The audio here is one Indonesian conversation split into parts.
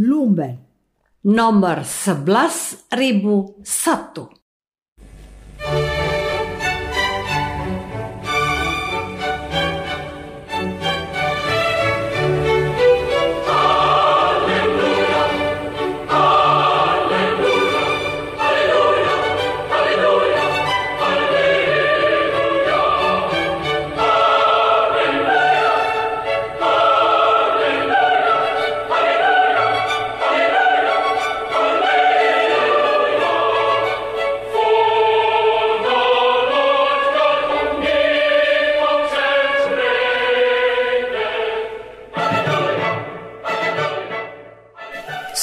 lumben. Number 11 ribu 1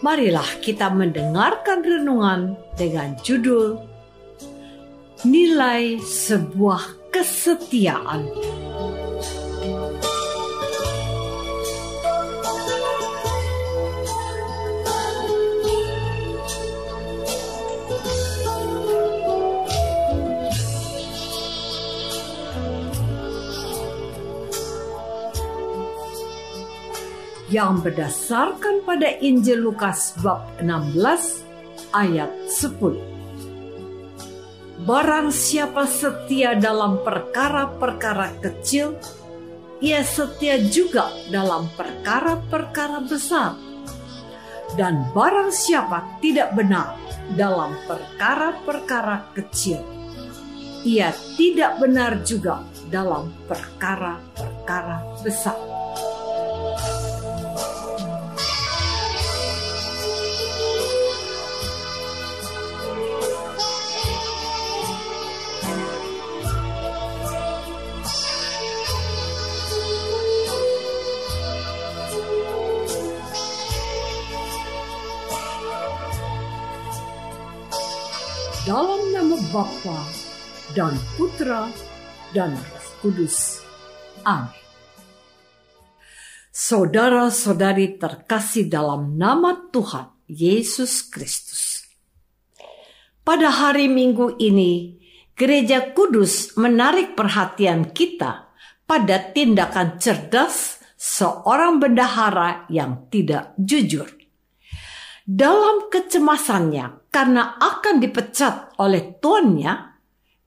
marilah kita mendengarkan renungan dengan judul Nilai Sebuah Kesetiaan. yang berdasarkan pada Injil Lukas bab 16 ayat 10. Barang siapa setia dalam perkara-perkara kecil, ia setia juga dalam perkara-perkara besar. Dan barang siapa tidak benar dalam perkara-perkara kecil, ia tidak benar juga dalam perkara-perkara besar. Dalam nama Bapa dan Putra dan Roh Kudus. Amin. Saudara-saudari terkasih dalam nama Tuhan Yesus Kristus. Pada hari Minggu ini, Gereja Kudus menarik perhatian kita pada tindakan cerdas seorang bendahara yang tidak jujur. Dalam kecemasannya karena akan dipecat oleh tuannya,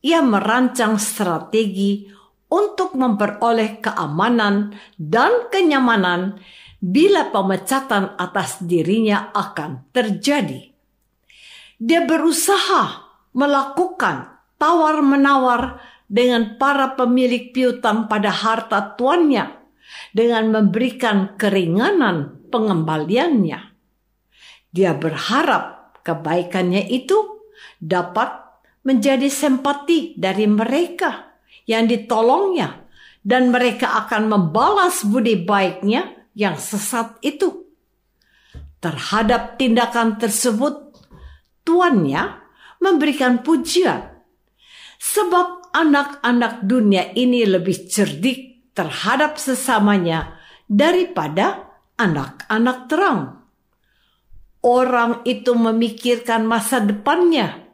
ia merancang strategi untuk memperoleh keamanan dan kenyamanan bila pemecatan atas dirinya akan terjadi. Dia berusaha melakukan tawar-menawar dengan para pemilik piutang pada harta tuannya dengan memberikan keringanan pengembaliannya. Dia berharap kebaikannya itu dapat menjadi simpati dari mereka yang ditolongnya dan mereka akan membalas budi baiknya yang sesat itu. Terhadap tindakan tersebut, tuannya memberikan pujian. Sebab anak-anak dunia ini lebih cerdik terhadap sesamanya daripada anak-anak terang orang itu memikirkan masa depannya,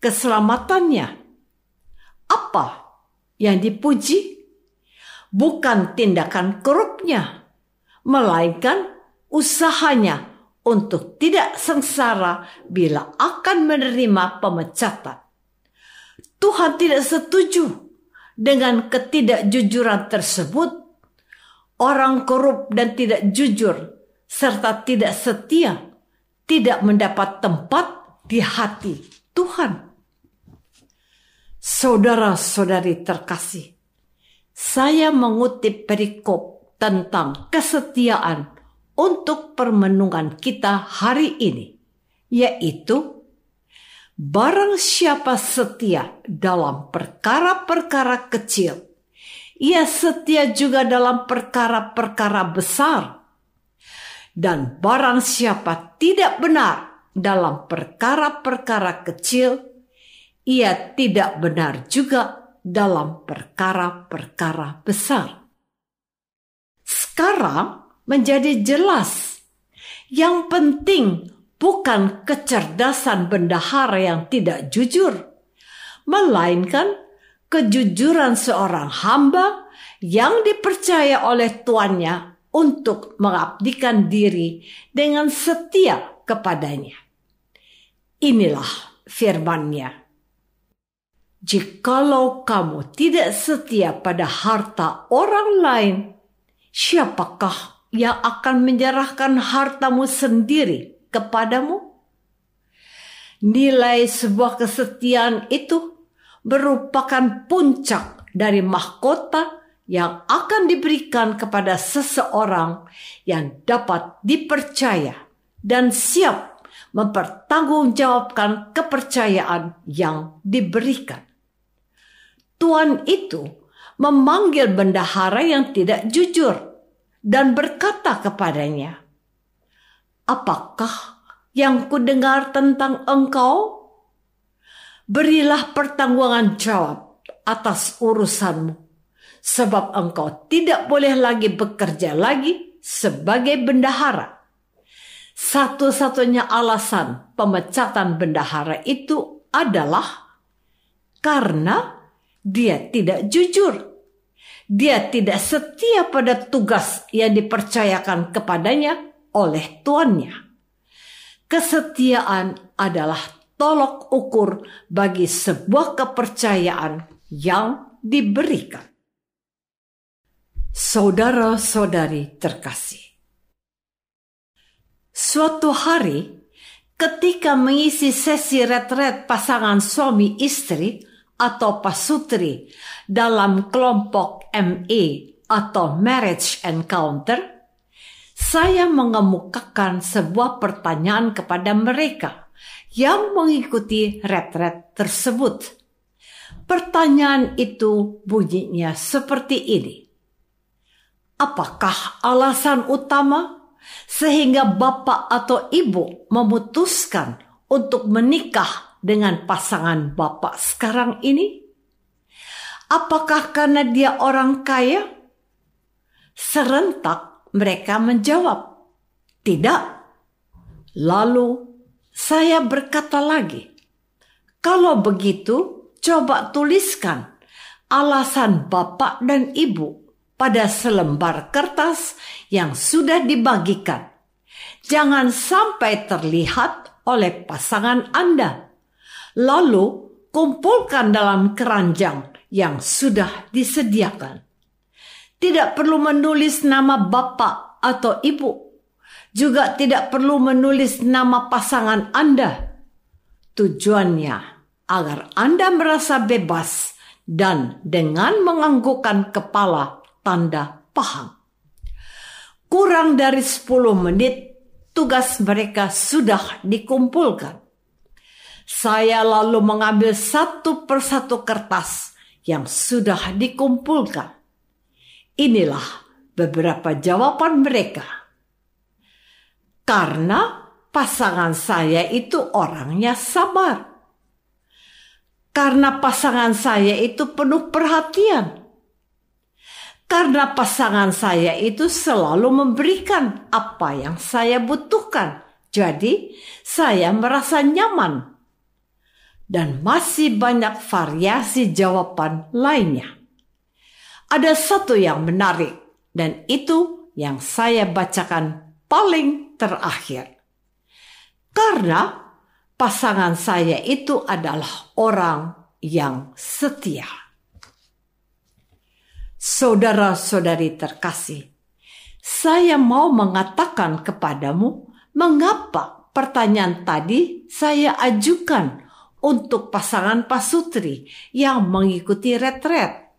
keselamatannya. Apa yang dipuji? Bukan tindakan korupnya, melainkan usahanya untuk tidak sengsara bila akan menerima pemecatan. Tuhan tidak setuju dengan ketidakjujuran tersebut. Orang korup dan tidak jujur serta tidak setia tidak mendapat tempat di hati Tuhan. Saudara-saudari terkasih, saya mengutip perikop tentang kesetiaan untuk permenungan kita hari ini, yaitu barang siapa setia dalam perkara-perkara kecil, ia setia juga dalam perkara-perkara besar. Dan barang siapa tidak benar dalam perkara-perkara kecil, ia tidak benar juga dalam perkara-perkara besar. Sekarang menjadi jelas, yang penting bukan kecerdasan bendahara yang tidak jujur, melainkan kejujuran seorang hamba yang dipercaya oleh tuannya untuk mengabdikan diri dengan setia kepadanya. Inilah firman-Nya. Jikalau kamu tidak setia pada harta orang lain, siapakah yang akan menyerahkan hartamu sendiri kepadamu? Nilai sebuah kesetiaan itu merupakan puncak dari mahkota yang akan diberikan kepada seseorang yang dapat dipercaya dan siap mempertanggungjawabkan kepercayaan yang diberikan. Tuan itu memanggil bendahara yang tidak jujur dan berkata kepadanya, Apakah yang kudengar tentang engkau? Berilah pertanggungan jawab atas urusanmu, sebab engkau tidak boleh lagi bekerja lagi sebagai bendahara. Satu-satunya alasan pemecatan bendahara itu adalah karena dia tidak jujur. Dia tidak setia pada tugas yang dipercayakan kepadanya oleh tuannya. Kesetiaan adalah tolok ukur bagi sebuah kepercayaan yang diberikan. Saudara-saudari terkasih, suatu hari ketika mengisi sesi retret pasangan suami istri, atau pasutri dalam kelompok ME atau Marriage Encounter, saya mengemukakan sebuah pertanyaan kepada mereka yang mengikuti retret tersebut. Pertanyaan itu bunyinya seperti ini. Apakah alasan utama sehingga bapak atau ibu memutuskan untuk menikah dengan pasangan bapak sekarang ini? Apakah karena dia orang kaya? Serentak mereka menjawab, "Tidak." Lalu saya berkata lagi, "Kalau begitu, coba tuliskan alasan bapak dan ibu pada selembar kertas yang sudah dibagikan. Jangan sampai terlihat oleh pasangan Anda." lalu kumpulkan dalam keranjang yang sudah disediakan. Tidak perlu menulis nama bapak atau ibu, juga tidak perlu menulis nama pasangan Anda. Tujuannya agar Anda merasa bebas dan dengan menganggukkan kepala tanda paham. Kurang dari 10 menit tugas mereka sudah dikumpulkan. Saya lalu mengambil satu persatu kertas yang sudah dikumpulkan. Inilah beberapa jawaban mereka. Karena pasangan saya itu orangnya sabar. Karena pasangan saya itu penuh perhatian. Karena pasangan saya itu selalu memberikan apa yang saya butuhkan. Jadi, saya merasa nyaman dan masih banyak variasi jawaban lainnya. Ada satu yang menarik, dan itu yang saya bacakan paling terakhir. Karena pasangan saya itu adalah orang yang setia. Saudara-saudari terkasih, saya mau mengatakan kepadamu mengapa pertanyaan tadi saya ajukan untuk pasangan pasutri yang mengikuti retret.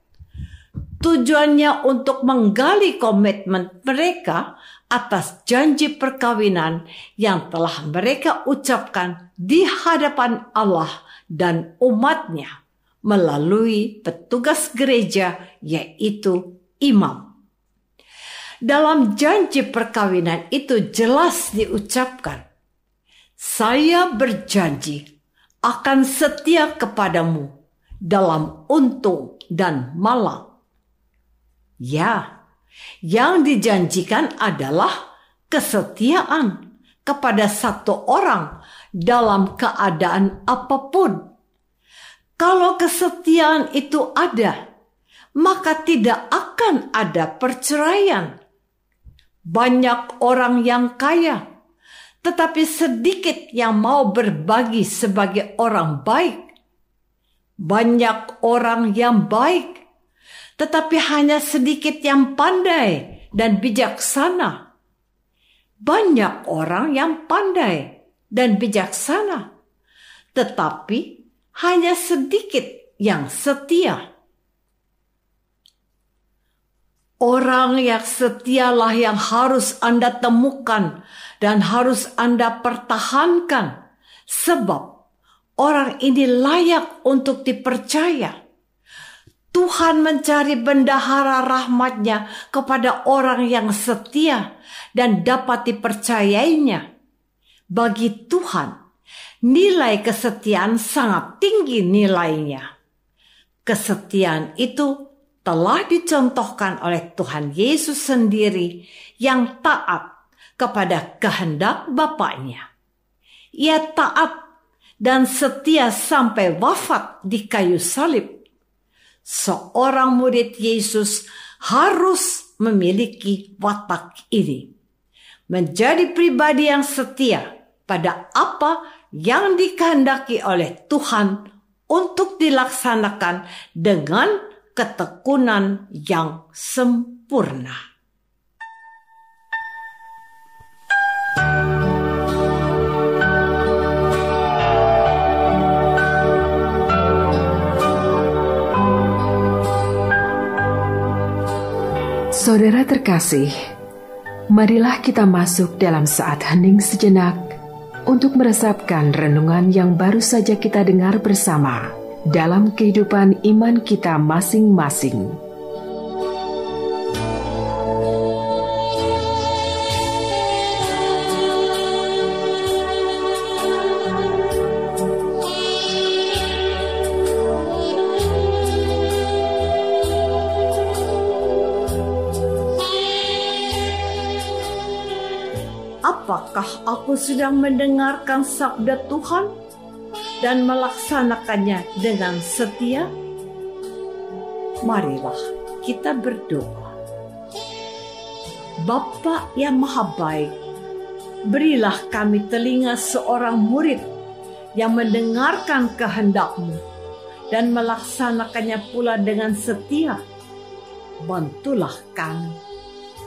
Tujuannya untuk menggali komitmen mereka atas janji perkawinan yang telah mereka ucapkan di hadapan Allah dan umatnya melalui petugas gereja yaitu imam. Dalam janji perkawinan itu jelas diucapkan, saya berjanji akan setia kepadamu dalam untung dan malang. Ya, yang dijanjikan adalah kesetiaan kepada satu orang dalam keadaan apa pun. Kalau kesetiaan itu ada, maka tidak akan ada perceraian. Banyak orang yang kaya, tetapi sedikit yang mau berbagi sebagai orang baik. Banyak orang yang baik, tetapi hanya sedikit yang pandai dan bijaksana. Banyak orang yang pandai dan bijaksana, tetapi hanya sedikit yang setia. Orang yang setialah yang harus Anda temukan dan harus Anda pertahankan, sebab orang ini layak untuk dipercaya. Tuhan mencari bendahara rahmatnya kepada orang yang setia dan dapat dipercayainya. Bagi Tuhan, nilai kesetiaan sangat tinggi nilainya. Kesetiaan itu telah dicontohkan oleh Tuhan Yesus sendiri yang taat kepada kehendak Bapaknya. Ia taat dan setia sampai wafat di kayu salib seorang murid Yesus harus memiliki watak ini. Menjadi pribadi yang setia pada apa yang dikehendaki oleh Tuhan untuk dilaksanakan dengan ketekunan yang sempurna. Saudara terkasih, marilah kita masuk dalam saat hening sejenak untuk meresapkan renungan yang baru saja kita dengar bersama dalam kehidupan iman kita masing-masing. Apakah aku sedang mendengarkan sabda Tuhan dan melaksanakannya dengan setia? Marilah kita berdoa. Bapa yang maha baik, berilah kami telinga seorang murid yang mendengarkan kehendakmu dan melaksanakannya pula dengan setia. Bantulah kami